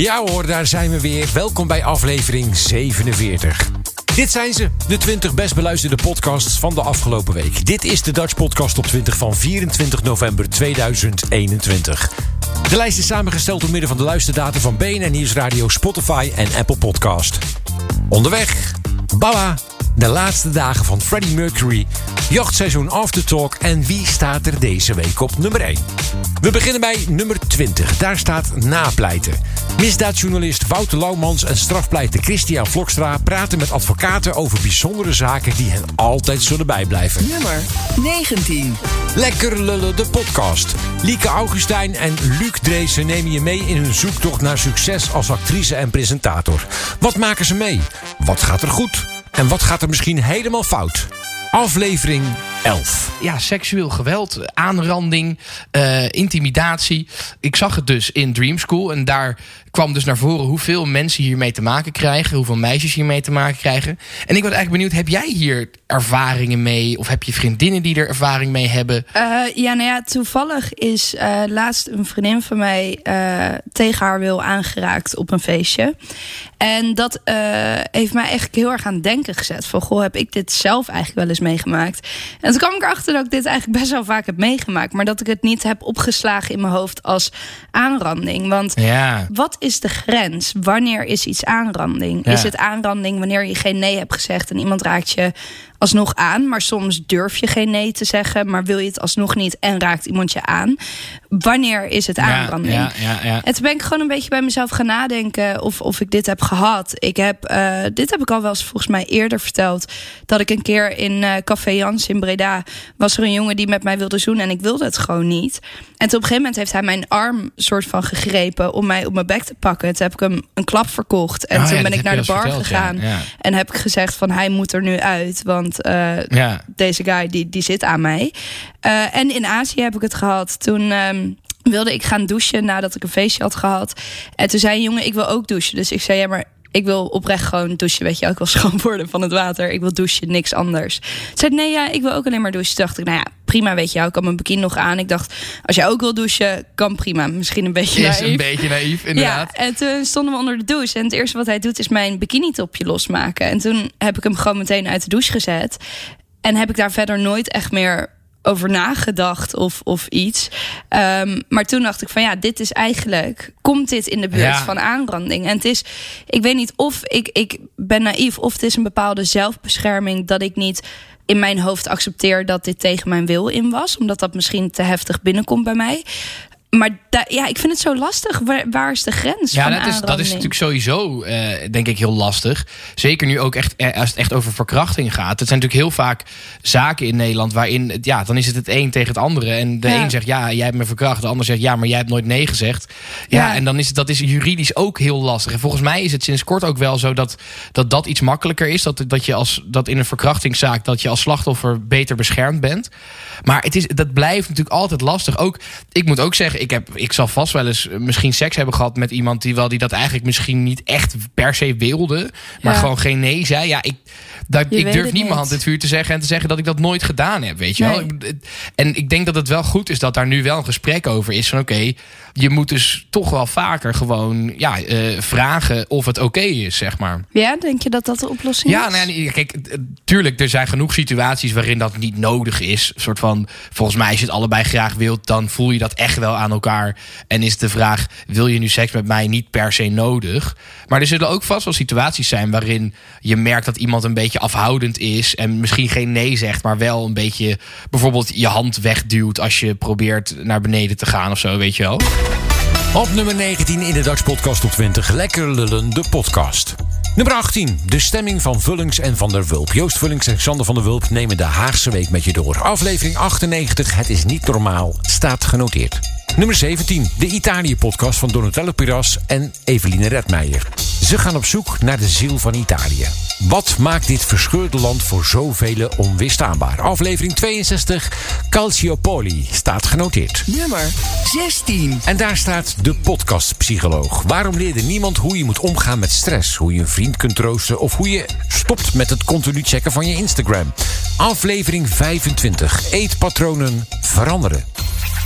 Ja hoor, daar zijn we weer. Welkom bij aflevering 47. Dit zijn ze, de 20 best beluisterde podcasts van de afgelopen week. Dit is de Dutch Podcast op 20 van 24 november 2021. De lijst is samengesteld door middel van de luisterdata van BNN Nieuwsradio, Spotify en Apple Podcast. Onderweg, Baba, de laatste dagen van Freddie Mercury, jachtseizoen Aftertalk en wie staat er deze week op nummer 1? We beginnen bij nummer 20. Daar staat napleiten. Misdaadjournalist Wouter Laumans en strafpleiter Christian Vlokstra praten met advocaten over bijzondere zaken die hen altijd zullen bijblijven. Nummer 19. Lekker lullen de podcast. Lieke Augustijn en Luc Dreesen nemen je mee in hun zoektocht naar succes als actrice en presentator. Wat maken ze mee? Wat gaat er goed? En wat gaat er misschien helemaal fout? Aflevering 11. ja, seksueel geweld, aanranding, eh, intimidatie. Ik zag het dus in Dream School. En daar kwam dus naar voren hoeveel mensen hiermee te maken krijgen. Hoeveel meisjes hiermee te maken krijgen. En ik was eigenlijk benieuwd, heb jij hier ervaringen mee? Of heb je vriendinnen die er ervaring mee hebben? Eh, ja, nou ja, toevallig is eh, laatst een vriendin van mij eh, tegen haar wil aangeraakt op een feestje. En dat heeft mij echt heel erg aan het denken gezet. Van, goh, heb ik dit zelf eigenlijk wel eens meegemaakt? En toen kwam ik erachter dat ik dit eigenlijk best wel vaak heb meegemaakt. Maar dat ik het niet heb opgeslagen in mijn hoofd als aanranding. Want Ja. wat is de grens? Wanneer is iets aanranding? Ja. Is het aanranding wanneer je geen nee hebt gezegd en iemand raakt je alsnog aan, maar soms durf je geen nee te zeggen, maar wil je het alsnog niet en raakt iemand je aan? Wanneer is het aanranding? Ja, ja, ja. En toen ben ik gewoon een beetje bij mezelf gaan nadenken of, of ik dit heb gehad. Ik heb, eh, dit heb ik al wel eens volgens mij eerder verteld. Dat ik een keer in eh, Café Jans in Breda was er een jongen die met mij wilde zoenen en ik wilde het gewoon niet. En toen op een gegeven moment heeft hij mijn arm soort van gegrepen om mij op mijn bek te pakken. En toen heb ik hem een klap verkocht. En Oh ja, toen ben ik naar de bar verteld, gegaan. ja. En heb ik gezegd van hij moet er nu uit. Want eh, Ja. deze guy die, die zit aan mij. Eh, en in Azië heb ik het gehad. Toen ehm, wilde ik gaan douchen nadat ik een feestje had gehad. En toen zei een jongen, ik wil ook douchen. Dus ik zei, ja, maar ik wil oprecht gewoon douchen. Weet je, wel. ik wil schoon worden van het water. Ik wil douchen, niks anders. Toen zei nee, ja, ik wil ook alleen maar douchen. Toen dacht ik, nou ja, prima, weet je wel. Ik had mijn bikini nog aan. Ik dacht, als jij ook wil douchen, kan prima. Misschien een beetje Is naïef. een beetje naïef, inderdaad. Ja, en toen stonden we onder de douche. En het eerste wat hij doet is mijn bikini-topje losmaken. En toen heb ik hem gewoon meteen uit de douche gezet. En heb ik daar verder nooit echt meer over nagedacht of, of iets. Ehm, maar toen dacht ik van ja, dit is eigenlijk... Komt dit in de buurt Ja. van aanranding? En het is, ik weet niet of ik, ik ben naïef... of het is een bepaalde zelfbescherming dat ik niet in mijn hoofd accepteer dat dit tegen mijn wil in was. Omdat dat misschien te heftig binnenkomt bij mij. Maar da- ja, ik vind het zo lastig. Waar, waar is de grens Ja, van dat is, dat is natuurlijk sowieso, eh, denk ik, heel lastig. Zeker nu ook echt, eh, als het echt over verkrachting gaat. Het zijn natuurlijk heel vaak zaken in Nederland waarin, ja, dan is het het een tegen het andere. En de Ja. een zegt, ja, jij hebt me verkracht. De ander zegt, ja, maar jij hebt nooit nee gezegd. Ja, Ja. en dan is het, dat is juridisch ook heel lastig. En volgens mij is het sinds kort ook wel zo dat dat, dat iets makkelijker is. Dat, dat je als, dat in een verkrachtingszaak, dat je als slachtoffer beter beschermd bent. Maar het is, dat blijft natuurlijk altijd lastig. Ook, ik moet ook zeggen, ik, heb, ik zal vast wel eens eh, misschien seks hebben gehad met iemand die wel die dat eigenlijk misschien niet echt per se wilde, maar Ja. gewoon geen nee zei. Ja, ik, dat, ik durf niet mijn hand in het vuur te zeggen en te zeggen dat ik dat nooit gedaan heb, weet je wel. Nee. En ik denk dat het wel goed is dat daar nu wel een gesprek over is van oké, je moet dus toch wel vaker gewoon ja, eh, vragen of het oké is, zeg maar. Ja, denk je dat dat de oplossing Ja, is? nou ja, kijk, eh, tuurlijk, er zijn genoeg situaties waarin dat niet nodig is. Een soort van, volgens mij, als je het allebei graag wilt, dan voel je dat echt wel aan elkaar. En is de vraag, wil je nu seks met mij niet per se nodig? Maar er zullen ook vast wel situaties zijn waarin je merkt dat iemand een beetje afhoudend is. En misschien geen nee zegt, maar wel een beetje bijvoorbeeld je hand wegduwt als je probeert naar beneden te gaan of zo, weet je wel. Op nummer 19 in de Dutch Podcast op 20. Lekker lullen, de podcast. Nummer 18. De stemming van Vullings en Van der Wulp. Joost Vullings en Xander van der Wulp nemen de Haagse Week met je door. Aflevering 98. Het is niet normaal. Staat genoteerd. Nummer 17. De Italië-podcast van Donatello Piras en Eveline Redmeijer. Ze gaan op zoek naar de ziel van Italië. Wat maakt dit verscheurde land voor zoveel onweerstaanbaar? Aflevering 62, Calciopoli, staat genoteerd. Nummer 16. En daar staat de podcastpsycholoog. Waarom leerde niemand hoe je moet omgaan met stress? Hoe je een vriend kunt troosten? Of hoe je stopt met het continu checken van je Instagram? Aflevering 25, eetpatronen veranderen.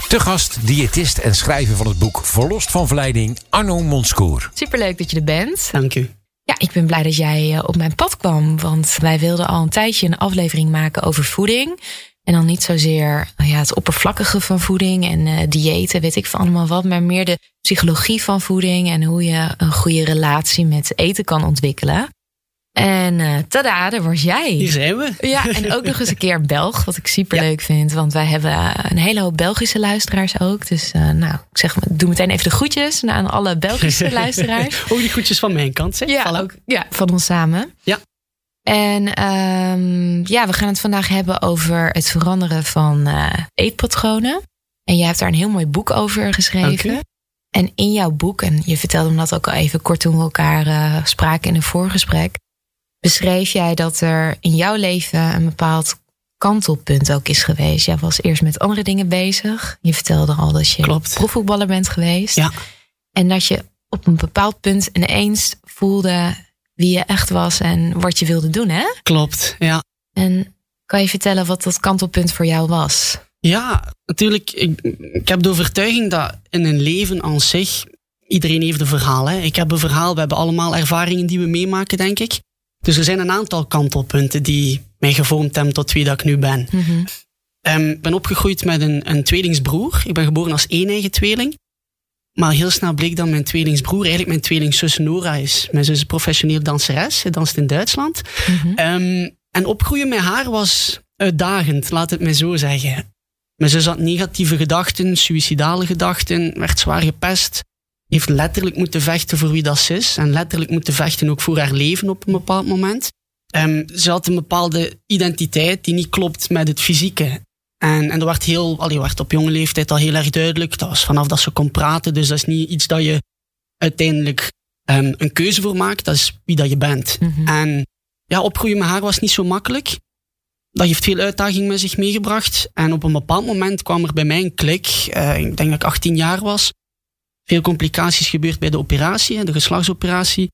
Te gast, diëtist en schrijver van het boek Verlost van Verleiding, Arno Monskoer. Superleuk dat je er bent. Dank u. Ja, ik ben blij dat jij eh, op mijn pad kwam. Want wij wilden al een tijdje een aflevering maken over voeding. En dan niet zozeer nou ja, het oppervlakkige van voeding en uh, diëten, weet ik van allemaal wat. Maar meer de psychologie van voeding en hoe je een goede relatie met eten kan ontwikkelen. En uh, tada, daar was jij. Hier zijn we. Ja, en ook nog eens een keer Belg, wat ik super leuk ja. vind. Want wij hebben een hele hoop Belgische luisteraars ook. Dus uh, nou, ik zeg, doe meteen even de groetjes aan alle Belgische luisteraars. ook die groetjes van mijn kant, zeg. Ja, ook, ja, van ons samen. Ja. En um, ja, we gaan het vandaag hebben over het veranderen van uh, eetpatronen. En jij hebt daar een heel mooi boek over geschreven. En in jouw boek, en je vertelde me dat ook al even kort toen we elkaar spraken in een voorgesprek, beschreef jij dat er in jouw leven een bepaald kantelpunt ook is geweest. Jij was eerst met andere dingen bezig. Je vertelde al dat je Klopt. profvoetballer bent geweest. Ja. En dat je op een bepaald punt ineens voelde wie je echt was en wat je wilde doen, hè? Klopt, ja. En kan je vertellen wat dat kantelpunt voor jou was? Ja, natuurlijk. Ik, ik heb de overtuiging dat in een leven aan zich iedereen heeft een verhaal. Hè? Ik heb een verhaal, we hebben allemaal ervaringen die we meemaken, denk ik. Dus er zijn een aantal kantelpunten die mij gevormd hebben tot wie dat ik nu ben. Mm -hmm. um, ik ben opgegroeid met een, een tweelingsbroer. Ik ben geboren als één eigen tweeling. Maar heel snel bleek dat mijn tweelingsbroer eigenlijk mijn tweelingzus Nora is. Mijn zus is professioneel danseres. Ze danst in Duitsland. Mm -hmm. um, en opgroeien met haar was uitdagend, laat het mij zo zeggen. Mijn zus had negatieve gedachten, suïcidale gedachten, werd zwaar gepest heeft letterlijk moeten vechten voor wie dat is. En letterlijk moeten vechten ook voor haar leven op een bepaald moment. Um, ze had een bepaalde identiteit die niet klopt met het fysieke. En, en dat werd, heel, allee, werd op jonge leeftijd al heel erg duidelijk. Dat was vanaf dat ze kon praten. Dus dat is niet iets dat je uiteindelijk um, een keuze voor maakt. Dat is wie dat je bent. Mm -hmm. En ja, opgroeien met haar was niet zo makkelijk. Dat heeft veel uitdaging met zich meegebracht. En op een bepaald moment kwam er bij mij een klik. Uh, ik denk dat ik 18 jaar was veel complicaties gebeurd bij de operatie, de geslachtsoperatie.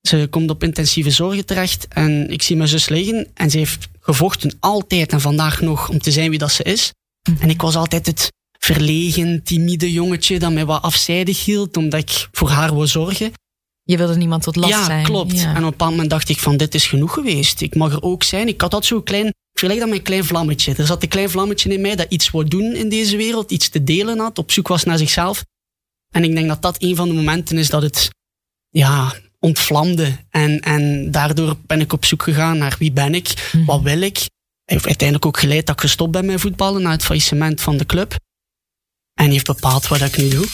Ze komt op intensieve zorgen terecht en ik zie mijn zus liggen en ze heeft gevochten altijd en vandaag nog om te zijn wie dat ze is. En ik was altijd het verlegen, timide jongetje dat mij wat afzijdig hield omdat ik voor haar wou zorgen. Je wilde niemand tot last ja, zijn. Klopt. Ja, En op een bepaald moment dacht ik van dit is genoeg geweest. Ik mag er ook zijn. Ik had dat zo'n klein, ik vergelijk dat met een klein vlammetje. Er zat een klein vlammetje in mij dat iets wou doen in deze wereld, iets te delen had, op zoek was naar zichzelf. En ik denk dat dat een van de momenten is dat het ja, ontvlamde. En, en daardoor ben ik op zoek gegaan naar wie ben ik, Mhm. wat wil ik. Heeft uiteindelijk ook geleid dat ik gestopt ben met voetballen na het faillissement van de club. En heeft bepaald wat ik nu doe.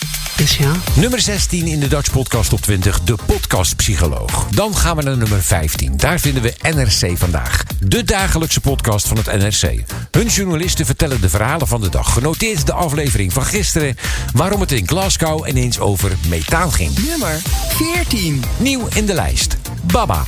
Ja. Nummer 16 in de Dutch Podcast Top 20, de podcastpsycholoog. Dan gaan we naar nummer 15. Daar vinden we NRC vandaag. De dagelijkse podcast van het NRC. Hun journalisten vertellen de verhalen van de dag. Genoteerd de aflevering van gisteren. Waarom het in Glasgow ineens over methaan ging. Nummer 14. Nieuw in de lijst. Baba.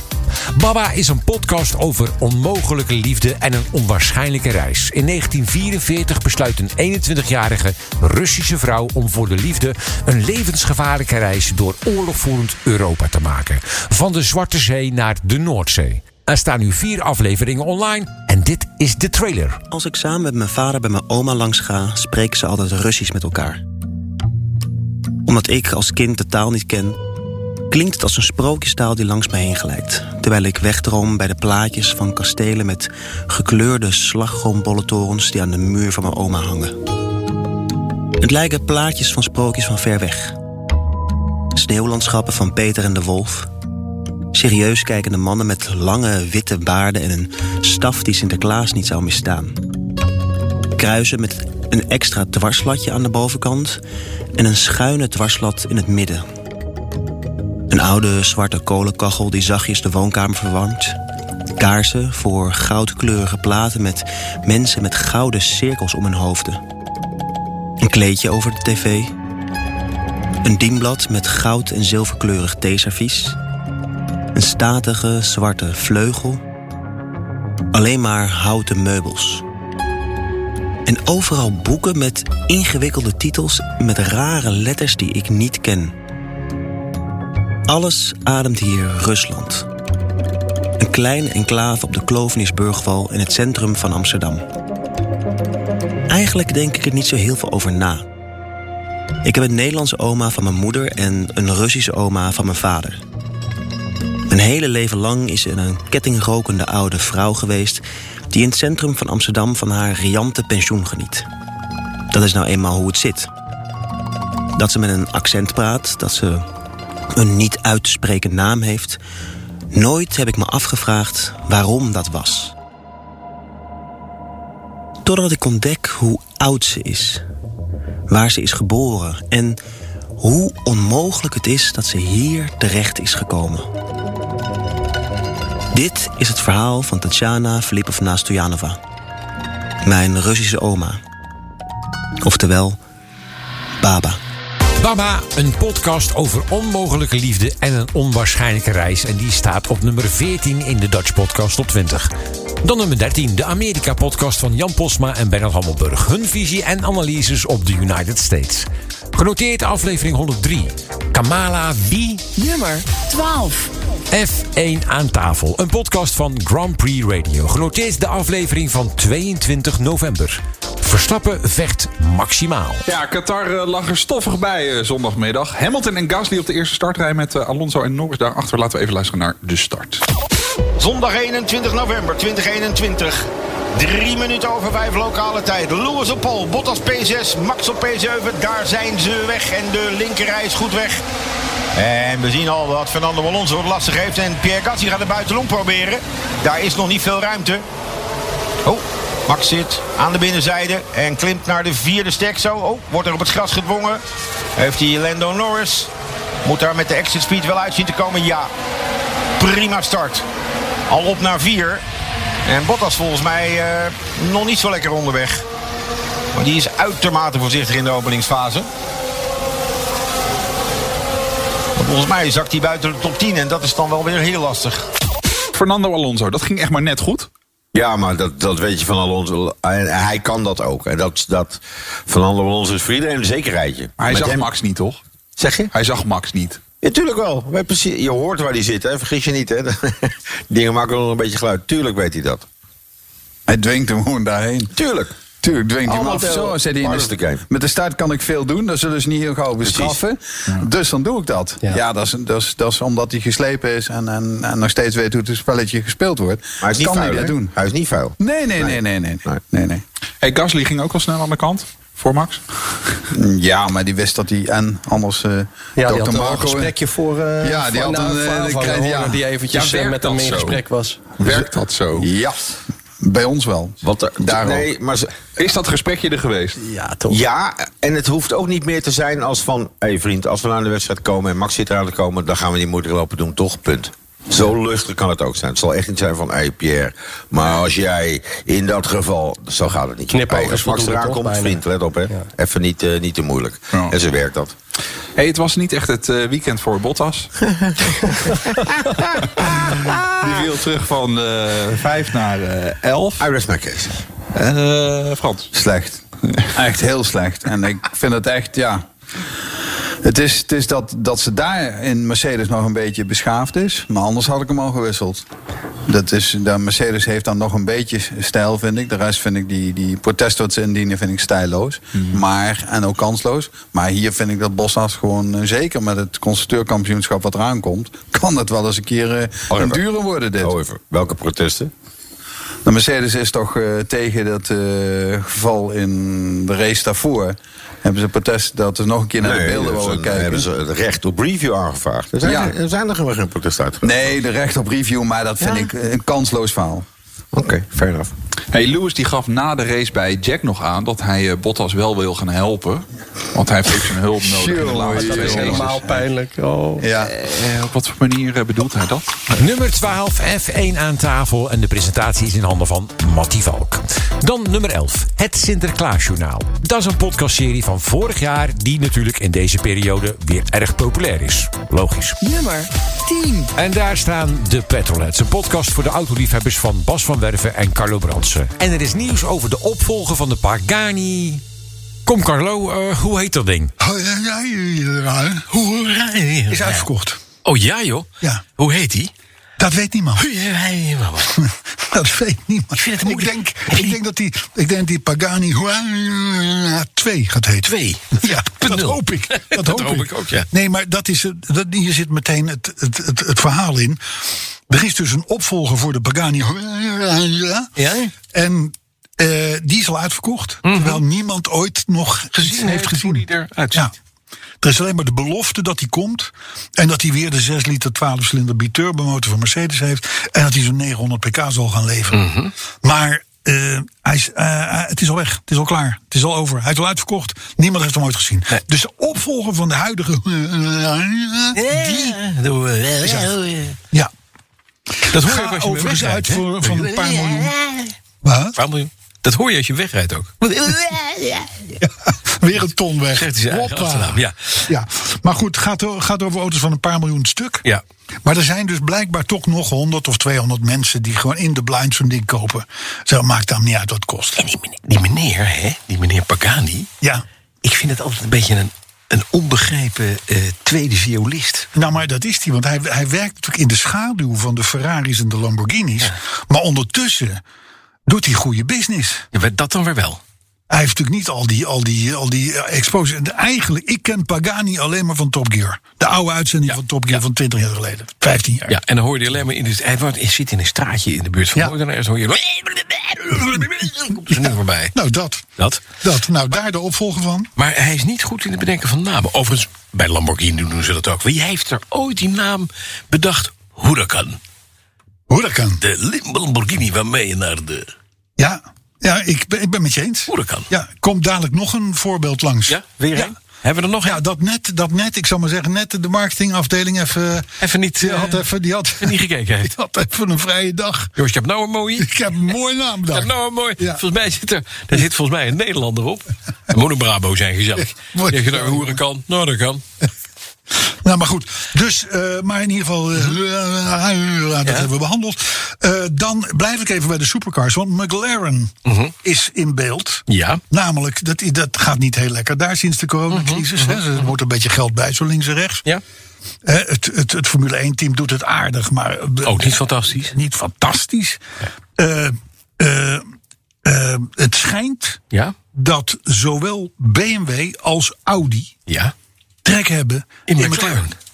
Baba is een podcast over onmogelijke liefde en een onwaarschijnlijke reis. In 1944 besluit een 21-jarige Russische vrouw om voor de liefde een levensgevaarlijke reis door oorlogvoerend Europa te maken. Van de Zwarte Zee naar de Noordzee. Er staan nu vier afleveringen online en dit is de trailer. Als ik samen met mijn vader bij mijn oma langs ga, spreken ze altijd Russisch met elkaar. Omdat ik als kind de taal niet ken, klinkt het als een sprookjestaal die langs me heen glijdt. Terwijl ik wegdroom bij de plaatjes van kastelen met gekleurde slagroombollentorens die aan de muur van mijn oma hangen. Het lijken plaatjes van sprookjes van ver weg. Sneeuwlandschappen van Peter en de Wolf. Serieus kijkende mannen met lange witte baarden en een staf die Sinterklaas niet zou misstaan. Kruisen met een extra dwarslatje aan de bovenkant en een schuine dwarslat in het midden. Een oude zwarte kolenkachel die zachtjes de woonkamer verwarmt. Kaarsen voor goudkleurige platen met mensen met gouden cirkels om hun hoofden. Een kleedje over de tv. Een dienblad met goud- en zilverkleurig theeservies. Een statige zwarte vleugel. Alleen maar houten meubels. En overal boeken met ingewikkelde titels met rare letters die ik niet ken. Alles ademt hier Rusland. Een kleine enclave op de Klovenisburgwal in het centrum van Amsterdam. Eigenlijk denk ik er niet zo heel veel over na. Ik heb een Nederlandse oma van mijn moeder en een Russische oma van mijn vader. Mijn hele leven lang is ze een kettingrokende oude vrouw geweest... die in het centrum van Amsterdam van haar riante pensioen geniet. Dat is nou eenmaal hoe het zit. Dat ze met een accent praat, dat ze een niet uit te spreken naam heeft... Nooit heb ik me afgevraagd waarom dat was. Totdat ik ontdek hoe oud ze is. Waar ze is geboren en hoe onmogelijk het is dat ze hier terecht is gekomen. Dit is het verhaal van Tatjana Filipovna Stojanova. Mijn Russische oma. Oftewel, Baba. Baba, een podcast over onmogelijke liefde en een onwaarschijnlijke reis. En die staat op nummer 14 in de Dutch Podcast op 20. Dan nummer 13, de Amerika-podcast van Jan Posma en Bernard Hammelburg. Hun visie en analyses op de United States. Genoteerd aflevering 103. Kamala wie? Nummer 12. F1 aan tafel. Een podcast van Grand Prix Radio. Genoteerd de aflevering van 22 november. Verstappen vecht maximaal. Ja, Qatar eh, lag er stoffig bij eh, zondagmiddag. Hamilton en Gasly op de eerste startrij met eh, Alonso en Norris daarachter. Laten we even luisteren naar de start. Zondag 21 november 2021. Drie minuten over vijf lokale tijd. Lewis op Pol, Bottas P6, Max op P7. Daar zijn ze weg en de linkerrij is goed weg. En we zien al dat Fernando Alonso het lastig heeft. En Pierre Gasly gaat de buitenom proberen. Daar is nog niet veel ruimte. Oh, Max zit aan de binnenzijde en klimt naar de vierde stek zo. Oh, wordt er op het gras gedwongen. Heeft hij Lando Norris. Moet daar met de exit speed wel uit zien te komen? Ja. Prima start. Al op naar vier. En Bottas volgens mij eh, nog niet zo lekker onderweg. Maar die is uitermate voorzichtig in de openingsfase. Volgens mij zakt hij buiten de top 10 en dat is dan wel weer heel lastig. Fernando Alonso, dat ging echt maar net goed. Ja, maar dat, dat weet je van Alonso. En hij kan dat ook. En dat, dat Fernando Alonso is voor iedereen een zekerheidje. Maar hij Met zag hem- Max niet, toch? Zeg je? Hij zag Max niet. Ja, tuurlijk wel. Je hoort waar hij zit, hè? vergis je niet. Hè? Dingen maken nog een beetje geluid. Tuurlijk weet hij dat. Hij dwingt hem gewoon daarheen. Tuurlijk. Tuurlijk dwingt Allemaal af. Zo, zei hij in de met de start kan ik veel doen. Dat zullen ze niet heel gauw bestraffen. Dus dan doe ik dat. Ja, dat, is, dat, is, dat is omdat hij geslepen is en, en, en nog steeds weet hoe het spelletje gespeeld wordt. Maar hij is niet kan vuil, hij dat doen. Hij is niet vuil. Nee, nee, nee, nee, nee. nee, nee. Hey, Gasly ging ook wel snel aan de kant voor Max. Ja, maar die wist dat hij en anders eh Ja, die had een Marco... gesprekje voor. eh, Ja, die voor- had een, eh, ja. die eventjes Ja, eh, met hem in gesprek was. Werkt dat zo? Ja, bij ons wel. Wat er, Daar nee, maar ze- Is dat gesprekje er geweest? Ja, toch? ja, en het hoeft ook niet meer te zijn als van... hé hey vriend, als we naar de wedstrijd komen en Max zit eraan te komen... dan gaan we niet moeilijk lopen doen, toch? Punt. Zo lustig kan het ook zijn. Het zal echt niet zijn van, hé hey Pierre... maar als jij in dat geval... zo gaat het niet. Knipoog Hey, als Max eraan komt, vriend, let op hè. Even niet, eh, niet te moeilijk. Ja. En zo werkt dat. Hey, het was niet echt het eh, weekend voor Bottas. Die viel terug van eh 5 naar eh 11. I rest my case. Eh, Frans. Slecht. Echt heel slecht. En ik vind het echt, ja. Het is, het is dat, dat ze daar in Mercedes nog een beetje beschaafd is. Maar anders had ik hem al gewisseld. Dat is, de Mercedes heeft dan nog een beetje stijl, vind ik. De rest vind ik die, die protest wat ze indienen, vind ik stijlloos. Maar, en ook kansloos. Maar hier vind ik dat Bottas gewoon, eh, zeker met het constructeurkampioenschap wat eraan komt... kan het wel eens een keer Oh, een dure worden, dit. Oh, even. Welke protesten? De Mercedes is toch eh, tegen dat geval in de race daarvoor. Hebben ze protest dat ze nog een keer naar de beelden willen kijken. hebben ze het recht op review aangevraagd. Er zijn, Ja. er zijn er gewoon geen protesten uitgebracht. Nee, de recht op review, maar dat vind Ja. ik een kansloos verhaal. Oké, fair enough. Hey, Lewis die gaf na de race bij Jack nog aan dat hij eh, Bottas wel wil gaan helpen. Want hij heeft ook zijn hulp nodig in de laatste Dat is helemaal pijnlijk. Oh. Ja. Eh, op wat voor manier eh, bedoelt hij dat? Nummer 12, F1 aan tafel. En de presentatie is in handen van Mattie Valk. Dan nummer 11, het Sinterklaasjournaal. Dat is een podcastserie van vorig jaar... die natuurlijk in deze periode weer erg populair is. Logisch. Nummer 10. En daar staan de Petrolheads. Een podcast voor de autoliefhebbers van Bas van Werven en Carlo En er is nieuws over de opvolger van de Pagani. Kom Carlo, eh, hoe heet dat ding? Is uitverkocht. Oh ja, joh. Ja. Hoe heet die? Dat weet niemand. dat weet niemand. Ik, vind het denk, ik, denk dat die, ik denk die Pagani 2 gaat heten. 2? Ja, dat hoop ik. Dat, Dat hoop, hoop ik. ik ook, ja. Nee, maar dat is, het- dat, hier zit meteen het, het, het, het verhaal in. Er is dus een opvolger voor de Pagani. Ja? En eh, die is al uitverkocht. Terwijl niemand ooit nog gezien heeft gezien. hoe die eruit ziet. Ja. Er is alleen maar de belofte dat hij komt. En dat hij weer de 6 liter 12 cilinder biturbo motor van Mercedes heeft. En dat hij zo'n 900 pk zal gaan leveren. Maar eh, hij is, eh, het is al weg. Het is al klaar. Het is al over. Hij is al uitverkocht. Niemand heeft hem ooit gezien. Dus de opvolger van de huidige. Die uit. Ja. Dat hoor je ook als je overigens uit voor, van een paar miljoen. Wat? Paar miljoen. Dat hoor je als je wegrijdt ook. Weer een ton weg. Zegt hij zijn eigen Hoppa. achternaam, ja. Ja, maar goed, het gaat, gaat over auto's van een paar miljoen stuk. Ja. Maar er zijn dus blijkbaar toch nog 100 of 200 mensen die gewoon in de blind zo'n ding kopen. Zo maakt dan niet uit wat het kost. En die meneer, die meneer, hè, die meneer Pagani. Ja. Ik vind het altijd een beetje een, een onbegrepen eh, tweede violist. Nou, maar dat is hij, want hij, hij werkt natuurlijk in de schaduw van de Ferraris en de Lamborghinis. Maar ondertussen doet hij goede business. Ja, dat dan weer wel. Hij heeft natuurlijk niet al die, al die, al die eh, exposure. En Eigenlijk, ik ken Pagani alleen maar van Top Gear. De oude uitzending van Top Gear van 20 jaar geleden. 15 jaar. Ja, en dan hoor je alleen maar in de. Hij, zit in een straatje in de buurt van Ja. Moordenaar. En dan hoor je. Komt niet voorbij. Nou, dat. Dat. Dat. Nou, daar de opvolger van. Maar hij is niet goed in het bedenken van namen. Overigens, bij Lamborghini doen ze dat ook. Wie heeft er ooit die naam bedacht? Huracan. Huracan. De Lamborghini waarmee je naar de. Ja, ja ik, ben, ik ben met je eens. Huracan. Ja, komt dadelijk nog een voorbeeld langs. Ja, weer een? Hebben we er nog Ja, dat net, dat net, ik zal maar zeggen, net de marketingafdeling even... Even niet, Die eh, had even, die had, niet gekeken heeft. Die had even een vrije dag. Joost, je hebt nou een mooie. Ik heb een mooie naam bedacht. hebt nou een mooi. Ja. Volgens mij zit er. Daar zit volgens mij een Nederlander op. Moet een Brabo zijn gezellig. Mooi. Je nou hoe kan? Nou, dat kan. Nou, maar goed. Dus, eh, maar in ieder geval, eh, dat hebben we behandeld. Eh, dan blijf ik even bij de supercars. Want McLaren is in beeld. Mhm. Ja. Namelijk, dat, dat gaat niet heel lekker daar sinds de coronacrisis. hè. Er moet een beetje geld bij, zo links en rechts. Mhm. Ja. Het, het, het Formule 1-team doet het aardig, maar... Ook niet fantastisch. Niet fantastisch. Het schijnt Ja. dat zowel BMW als Audi Ja. Trek hebben In in, McLaren. McLaren.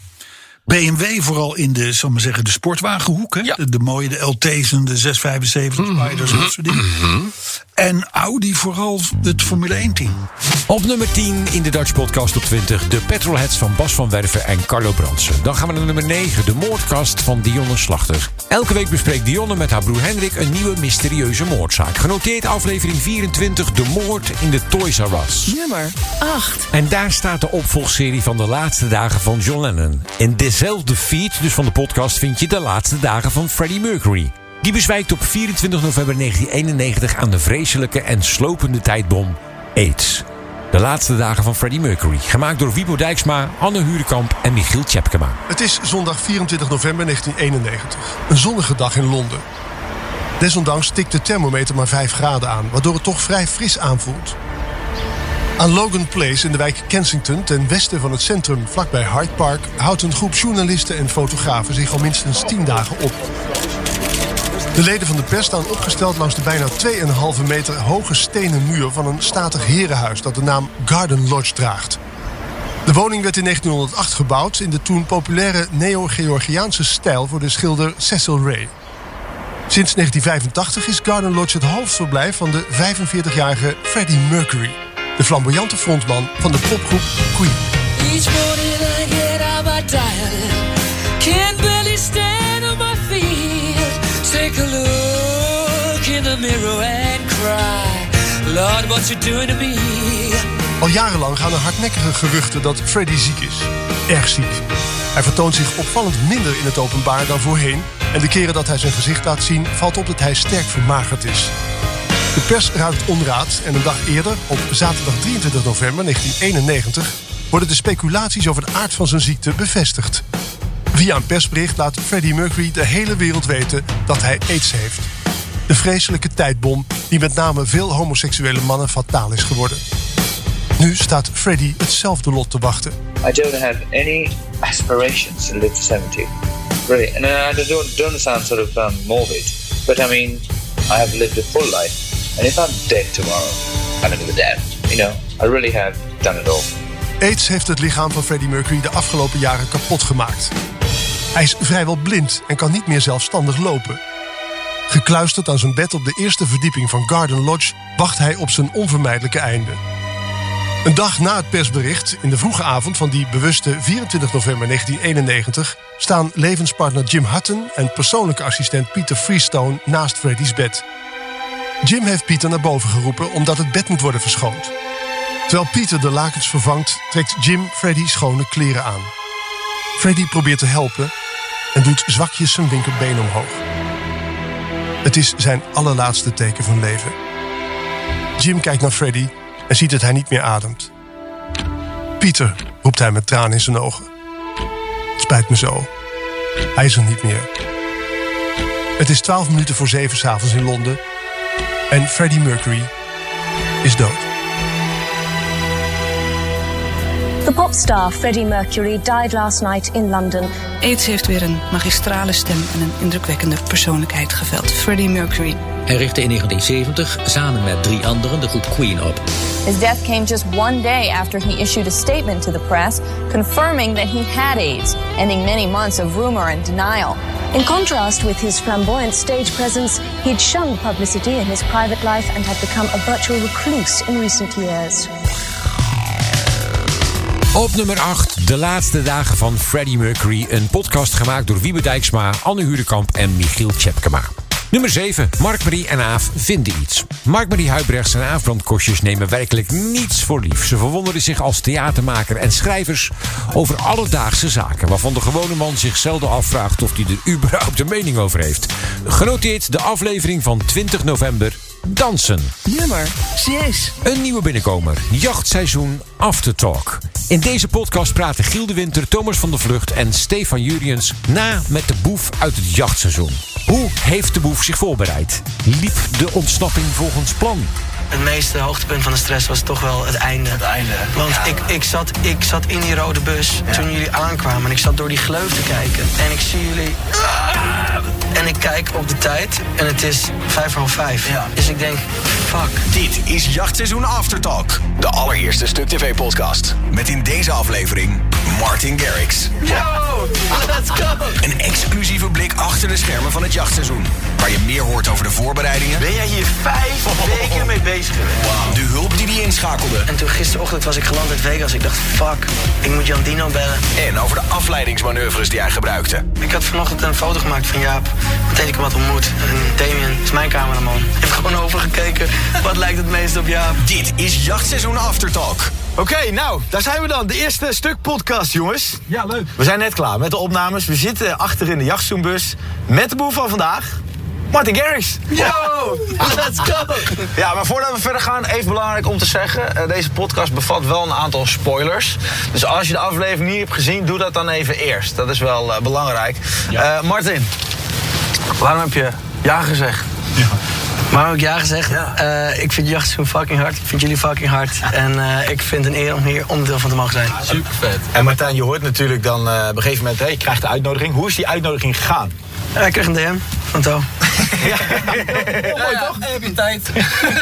BMW vooral in de, zal ik maar zeggen, de sportwagenhoek. Hè? Ja. De, de mooie, de LT's en de 675 Spiders en dat soort dingen. En Audi vooral het Formule 1 team. Op nummer 10 in de Dutch Podcast op 20. De Petrolheads van Bas van Werven en Carlo Brandsen. Dan gaan we naar nummer 9. De moordkast van Dionne Slachter. Elke week bespreekt Dionne met haar broer Hendrik een nieuwe mysterieuze moordzaak. Genoteerd aflevering 24. De moord in de Toys R Us. Nummer 8. En daar staat de opvolgserie van de laatste dagen van John Lennon. In dezelfde feed, dus van de podcast, vind je de laatste dagen van Freddie Mercury. Die bezwijkt op 24 november 1991 aan de vreselijke en slopende tijdbom AIDS. De laatste dagen van Freddie Mercury. Gemaakt door Wiebo Dijksma, Anne Hurekamp en Michiel Tjepkema. Het is zondag 24 november 1991. Een zonnige dag in Londen. Desondanks tikt de thermometer maar 5 graden aan, waardoor het toch vrij fris aanvoelt. Aan Logan Place in de wijk Kensington, ten westen van het centrum vlakbij Hyde Park, houdt een groep journalisten en fotografen zich al minstens 10 dagen op. De leden van de pers staan opgesteld langs de bijna 2,5 meter hoge stenen muur van een statig herenhuis dat de naam Garden Lodge draagt. De woning werd in 1908 gebouwd in de toen populaire neo-Georgiaanse stijl voor de schilder Cecil Ray. Sinds 1985 is Garden Lodge het hoofdverblijf van de 45-jarige Freddie Mercury, de flamboyante frontman van de popgroep Queen. Each morning I get out my diary. Can't barely stand on my feet. Take a look in the mirror and cry. Lord, what you doing to me? Al jarenlang gaan er hardnekkige geruchten dat Freddie ziek is. Erg ziek. Hij vertoont zich opvallend minder in het openbaar dan voorheen. En de keren dat hij zijn gezicht laat zien, valt op dat hij sterk vermagerd is. De pers ruikt onraad en een dag eerder, op zaterdag 23 november 1991, worden de speculaties over de aard van zijn ziekte bevestigd. Via een persbericht laat Freddie Mercury de hele wereld weten dat hij aids heeft. De vreselijke tijdbom die met name veel homoseksuele mannen fataal is geworden. Nu staat Freddie hetzelfde lot te wachten. I don't have any aspirations to live to 70. Really. And I don't, don't sound sort of um, morbid, but I mean, I have lived a full life. And if I'm dead tomorrow, I'm gonna be damned. You know, I really have done it all. AIDS heeft het lichaam van Freddie Mercury de afgelopen jaren kapot gemaakt. Hij is vrijwel blind en kan niet meer zelfstandig lopen. Gekluisterd aan zijn bed op de eerste verdieping van Garden Lodge wacht hij op zijn onvermijdelijke einde. Een dag na het persbericht, in de vroege avond van die bewuste 24 november 1991, staan levenspartner Jim Hutton en persoonlijke assistent Peter Freestone naast Freddie's bed. Jim heeft Pieter naar boven geroepen omdat het bed moet worden verschoond. Terwijl Pieter de lakens vervangt, trekt Jim Freddy schone kleren aan. Freddy probeert te helpen en doet zwakjes zijn linkerbeen omhoog. Het is zijn allerlaatste teken van leven. Jim kijkt naar Freddy en ziet dat hij niet meer ademt. Pieter, roept hij met tranen in zijn ogen. Het spijt me zo. Hij is er niet meer. Het is twaalf minuten voor zeven s'avonds in Londen en Freddie Mercury is dood. The popstar Freddie Mercury died last night in London. AIDS heeft weer een magistrale stem en een indrukwekkende persoonlijkheid geveld. Freddie Mercury. Hij richtte in 1970 samen met drie anderen de groep Queen op. His death came just one day after he issued a statement to the press confirming that he had AIDS, ending many months of rumor and denial. In contrast with his flamboyant stage presence, he'd shunned publicity in his private life and had become a virtual recluse in recent years. Op nummer 8, de laatste dagen van Freddie Mercury. Een podcast gemaakt door Wiebe Dijksma, Anne Huurdekamp en Michiel Tjepkema. Nummer 7. Mark-Marie en Aaf vinden iets. Mark-Marie Huibrechts en Aaf Brandkostjes nemen werkelijk niets voor lief. Ze verwonderen zich als theatermaker en schrijvers over alledaagse zaken... waarvan de gewone man zich zelden afvraagt of hij er überhaupt een mening over heeft. Genoteerd de aflevering van 20 november Dansen. Nummer 6. Een nieuwe binnenkomer. Jachtseizoen Aftertalk. In deze podcast praten Giel de Winter, Thomas van der Vlucht en Stefan Juriëns na met de boef uit het jachtseizoen. Hoe heeft de boef zich voorbereid? Liep de ontsnapping volgens plan? Het meeste hoogtepunt van de stress was toch wel het einde. Het einde. Want ik, ik, zat, ik zat in die rode bus toen jullie aankwamen. En ik zat door die gleuf te kijken. En ik zie jullie... En ik kijk op de tijd en het is vijf voor half vijf. Dus ik denk, fuck. Dit is Jachtseizoen Aftertalk. De allereerste Stuk TV-podcast. Met in deze aflevering Martin Garrix. Yo, let's go. Een exclusieve blik achter de schermen van het jachtseizoen. Waar je meer hoort over de voorbereidingen. Ben jij hier vijf weken mee bezig geweest? De hulp die hij inschakelde. En toen gisterochtend was ik geland in Vegas. Ik dacht, fuck, ik moet Jan Dino bellen. En over de afleidingsmanoeuvres die hij gebruikte. Ik had vanochtend een foto gemaakt van Jaap. Meteen ik hem had ontmoet. En Damien is mijn cameraman. Heeft gewoon overgekeken. Wat lijkt het meest op Jaap? Dit is Jachtseizoen Aftertalk. Oké, nou, daar zijn we dan. De eerste stuk podcast, jongens. Ja, leuk. We zijn net klaar met de opnames. We zitten achter in de jachtzoenbus met de boel van vandaag. Martin Garrix. Yo, let's go. Ja, maar voordat we verder gaan, even belangrijk om te zeggen. eh, deze podcast bevat wel een aantal spoilers. Dus als je de aflevering niet hebt gezien, doe dat dan even eerst. Dat is wel eh, belangrijk. Eh, Martin, waarom heb je ja gezegd? Waarom heb ik ja gezegd? Ik vind jacht zo fucking hard. Ik vind jullie fucking hard. En ik vind het een eer om hier onderdeel van te mogen zijn. Super vet. En Martijn, je hoort natuurlijk dan op een gegeven moment, hè, je krijgt de uitnodiging. Hoe is die uitnodiging gegaan? Ja, ik kreeg een DM van To. mooi toch? Heb je tijd?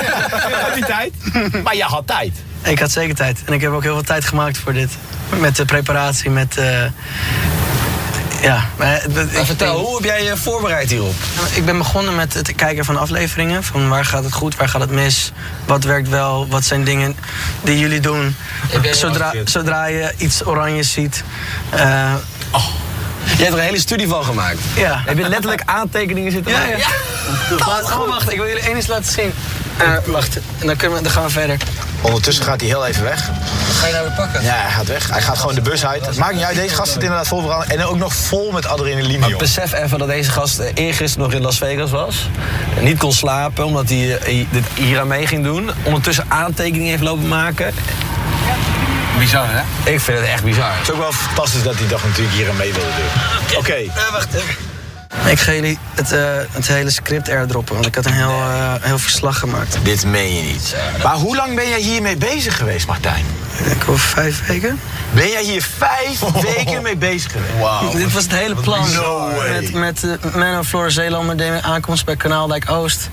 heb je tijd? Maar je had tijd. Ik had zeker tijd. En ik heb ook heel veel tijd gemaakt voor dit. Met de preparatie, met... eh, ja, maar, vertel, hoe heb jij je voorbereid hierop? Ik ben begonnen met het kijken van afleveringen. Van waar gaat het goed, waar gaat het mis? Wat werkt wel? Wat zijn dingen die jullie doen? Zodra, zodra je iets oranjes ziet. eh, Je hebt er een hele studie van gemaakt. Ja. Heb je letterlijk aantekeningen zitten Ja, maken? ja. Wacht, gewoon wacht. Ik wil jullie één eens laten zien. Eh, wacht, en dan, kunnen we, dan gaan we verder. Ondertussen gaat hij heel even weg. Wat ga je nou weer pakken? Ja, hij gaat weg. Hij gaat gewoon de bus uit. Het maakt niet uit, deze gast zit inderdaad vol verhaal. En ook nog vol met adrenaline, Maar besef even dat deze gast eh, eergisteren nog in Las Vegas was. Niet kon slapen omdat hij eh, dit hier aan mee ging doen. Ondertussen aantekeningen heeft lopen maken. Bizar, hè? Ik vind het echt bizar. Het is ook wel fantastisch dat hij toch natuurlijk hier aan mee wilde doen. Oké. wacht Ik ga jullie het, eh, het hele script airdroppen, want ik had een heel, eh, heel verslag gemaakt. Dit meen je niet. Maar hoe lang ben jij hiermee bezig geweest, Martijn? Ik denk over vijf weken. Ben jij hier vijf weken mee bezig geweest? Wauw. Dit was het hele plan. No way. met met uh, Menno Floor Zeelander deed aankomst bij Kanaaldijk Oost.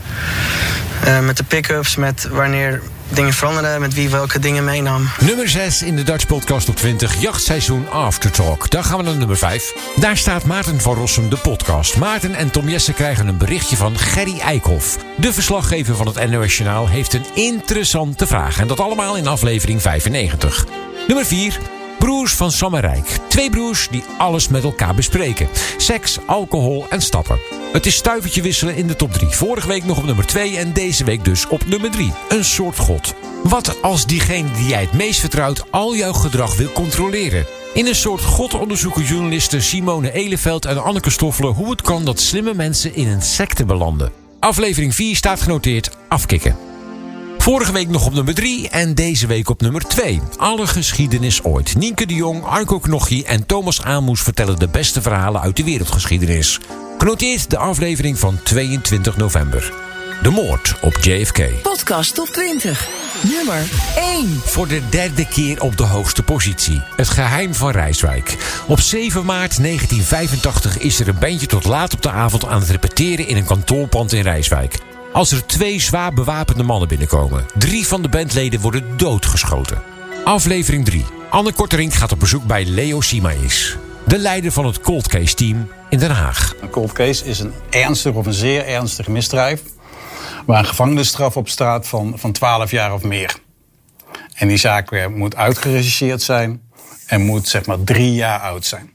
Eh, met de pick-ups, met wanneer dingen veranderden, met wie welke dingen meenam. Nummer 6 in de Dutch Podcast op 20, jachtseizoen Aftertalk. Dan gaan we naar nummer 5. Daar staat Maarten van Rossum, de podcast. Maarten en Tom Jesse krijgen een berichtje van Gerry Eikhoff. De verslaggever van het NOS Journaal heeft een interessante vraag. En dat allemaal in aflevering 95. Nummer 4. Broers van Sam en Rijk. Twee broers die alles met elkaar bespreken. Seks, alcohol en stappen. Het is stuivertje wisselen in de top 3. Vorige week nog op nummer 2 en deze week dus op nummer 3. Een soort god. Wat als diegene die jij het meest vertrouwt al jouw gedrag wil controleren? In een soort god onderzoeken journalisten Simone Eleveld en Anneke Stoffelen hoe het kan dat slimme mensen in een secte belanden. Aflevering 4 staat genoteerd afkikken. Vorige week nog op nummer 3 en deze week op nummer 2. Alle geschiedenis ooit. Nienke de Jong, Arco Knochie en Thomas Aalmoes vertellen de beste verhalen uit de wereldgeschiedenis. Genoteerd de aflevering van 22 november. De moord op JFK. Podcast top 20. Nummer 1. Voor de derde keer op de hoogste positie. Het geheim van Rijswijk. Op 7 maart 1985 is er een bandje tot laat op de avond aan het repeteren in een kantoorpand in Rijswijk. Als er twee zwaar bewapende mannen binnenkomen. Drie van de bandleden worden doodgeschoten. Aflevering 3. Anne Korterink gaat op bezoek bij Leo Simaïs. De leider van het Cold Case team in Den Haag. Een cold case is een ernstig of een zeer ernstig misdrijf... waar een gevangenisstraf op staat van, van 12 jaar of meer. En die zaak moet uitgeregisseerd zijn... en moet zeg maar drie jaar oud zijn.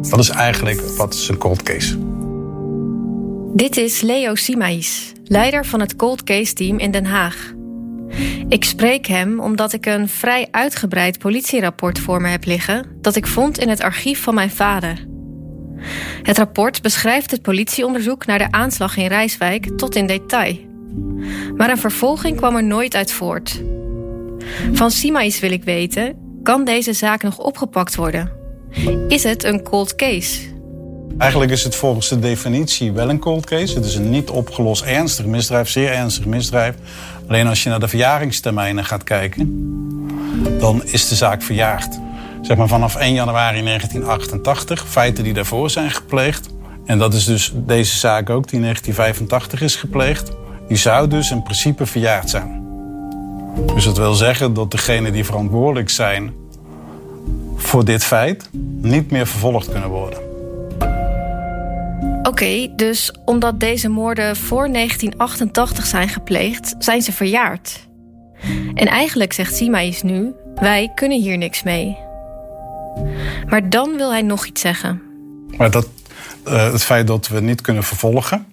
Dat is eigenlijk wat is een cold case. Dit is Leo Simaïs, leider van het Cold Case Team in Den Haag. Ik spreek hem omdat ik een vrij uitgebreid politierapport voor me heb liggen dat ik vond in het archief van mijn vader. Het rapport beschrijft het politieonderzoek naar de aanslag in Rijswijk tot in detail. Maar een vervolging kwam er nooit uit voort. Van Simaïs wil ik weten: kan deze zaak nog opgepakt worden? Is het een cold case? Eigenlijk is het volgens de definitie wel een cold case. Het is een niet opgelost ernstig misdrijf, zeer ernstig misdrijf. Alleen als je naar de verjaringstermijnen gaat kijken, dan is de zaak verjaard. Zeg maar vanaf 1 januari 1988, feiten die daarvoor zijn gepleegd. En dat is dus deze zaak ook, die in 1985 is gepleegd. Die zou dus in principe verjaard zijn. Dus dat wil zeggen dat degenen die verantwoordelijk zijn voor dit feit niet meer vervolgd kunnen worden. Oké, dus omdat deze moorden voor 1988 zijn gepleegd, zijn ze verjaard. En eigenlijk zegt Simaïs nu: wij kunnen hier niks mee. Maar dan wil hij nog iets zeggen. Maar dat, eh, het feit dat we niet kunnen vervolgen,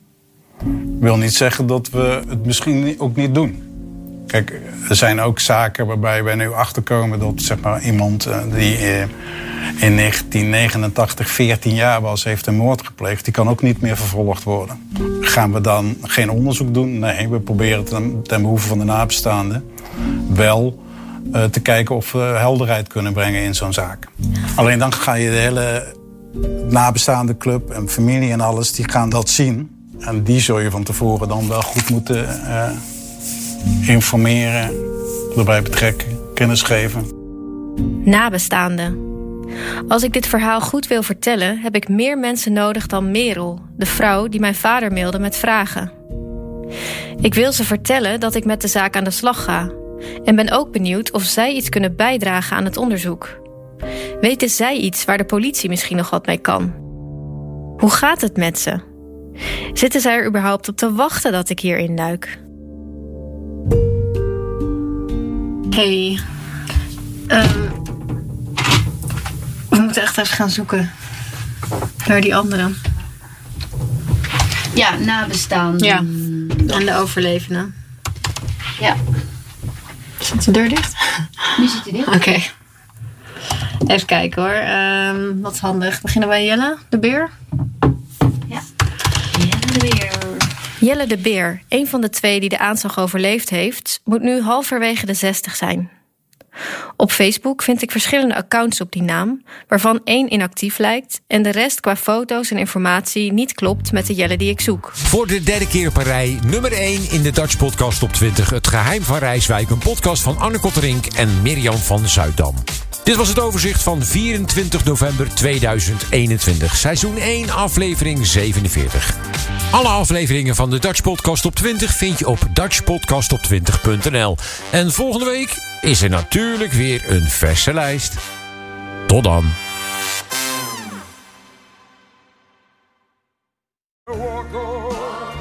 wil niet zeggen dat we het misschien ook niet doen. Kijk, er zijn ook zaken waarbij wij nu achterkomen dat zeg maar, iemand eh, die eh, in 1989 14 jaar was, heeft een moord gepleegd, die kan ook niet meer vervolgd worden. Gaan we dan geen onderzoek doen? Nee, we proberen ten, behoeve van de nabestaanden wel eh, te kijken of we helderheid kunnen brengen in zo'n zaak. Alleen dan ga je de hele nabestaande club en familie en alles, die gaan dat zien. En die zul je van tevoren dan wel goed moeten informeren, erbij betrekken, kennis geven. Nabestaanden. Als ik dit verhaal goed wil vertellen, heb ik meer mensen nodig dan Merel, de vrouw die mijn vader mailde met vragen. Ik wil ze vertellen dat ik met de zaak aan de slag ga. En ben ook benieuwd of zij iets kunnen bijdragen aan het onderzoek. Weten zij iets waar de politie misschien nog wat mee kan? Hoe gaat het met ze? Zitten zij er überhaupt op te wachten dat ik hier induik? Hey. Ehm, we moeten echt even gaan zoeken naar die anderen. Ja, nabestaanden. Ja. En de overlevenden. Ja. Zit de deur dicht? Nu zit hij dicht. Oké. Even kijken hoor. Ehm, wat handig. Beginnen bij Jelle, de beer. de beer. Jelle de Beer, een van de twee die de aanslag overleefd heeft, moet nu halverwege de 60 zijn. Op Facebook vind ik verschillende accounts op die naam, waarvan één inactief lijkt en de rest qua foto's en informatie niet klopt met de Jelle die ik zoek. Voor de derde keer op rij, nummer 1 in de Dutch Podcast op 20. Het geheim van Rijswijk, een podcast van Anne Kotterink en Mirjam van Zuiddam. Dit was het overzicht van 24 november 2021. Seizoen 1, aflevering 47. Alle afleveringen van de Dutch Podcast op 20 vind je op dutchpodcastop20.nl. En volgende week is er natuurlijk weer een verse lijst. Tot dan.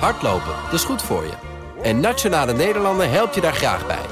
Hardlopen, dat is goed voor je. En Nationale Nederlanden helpt je daar graag bij.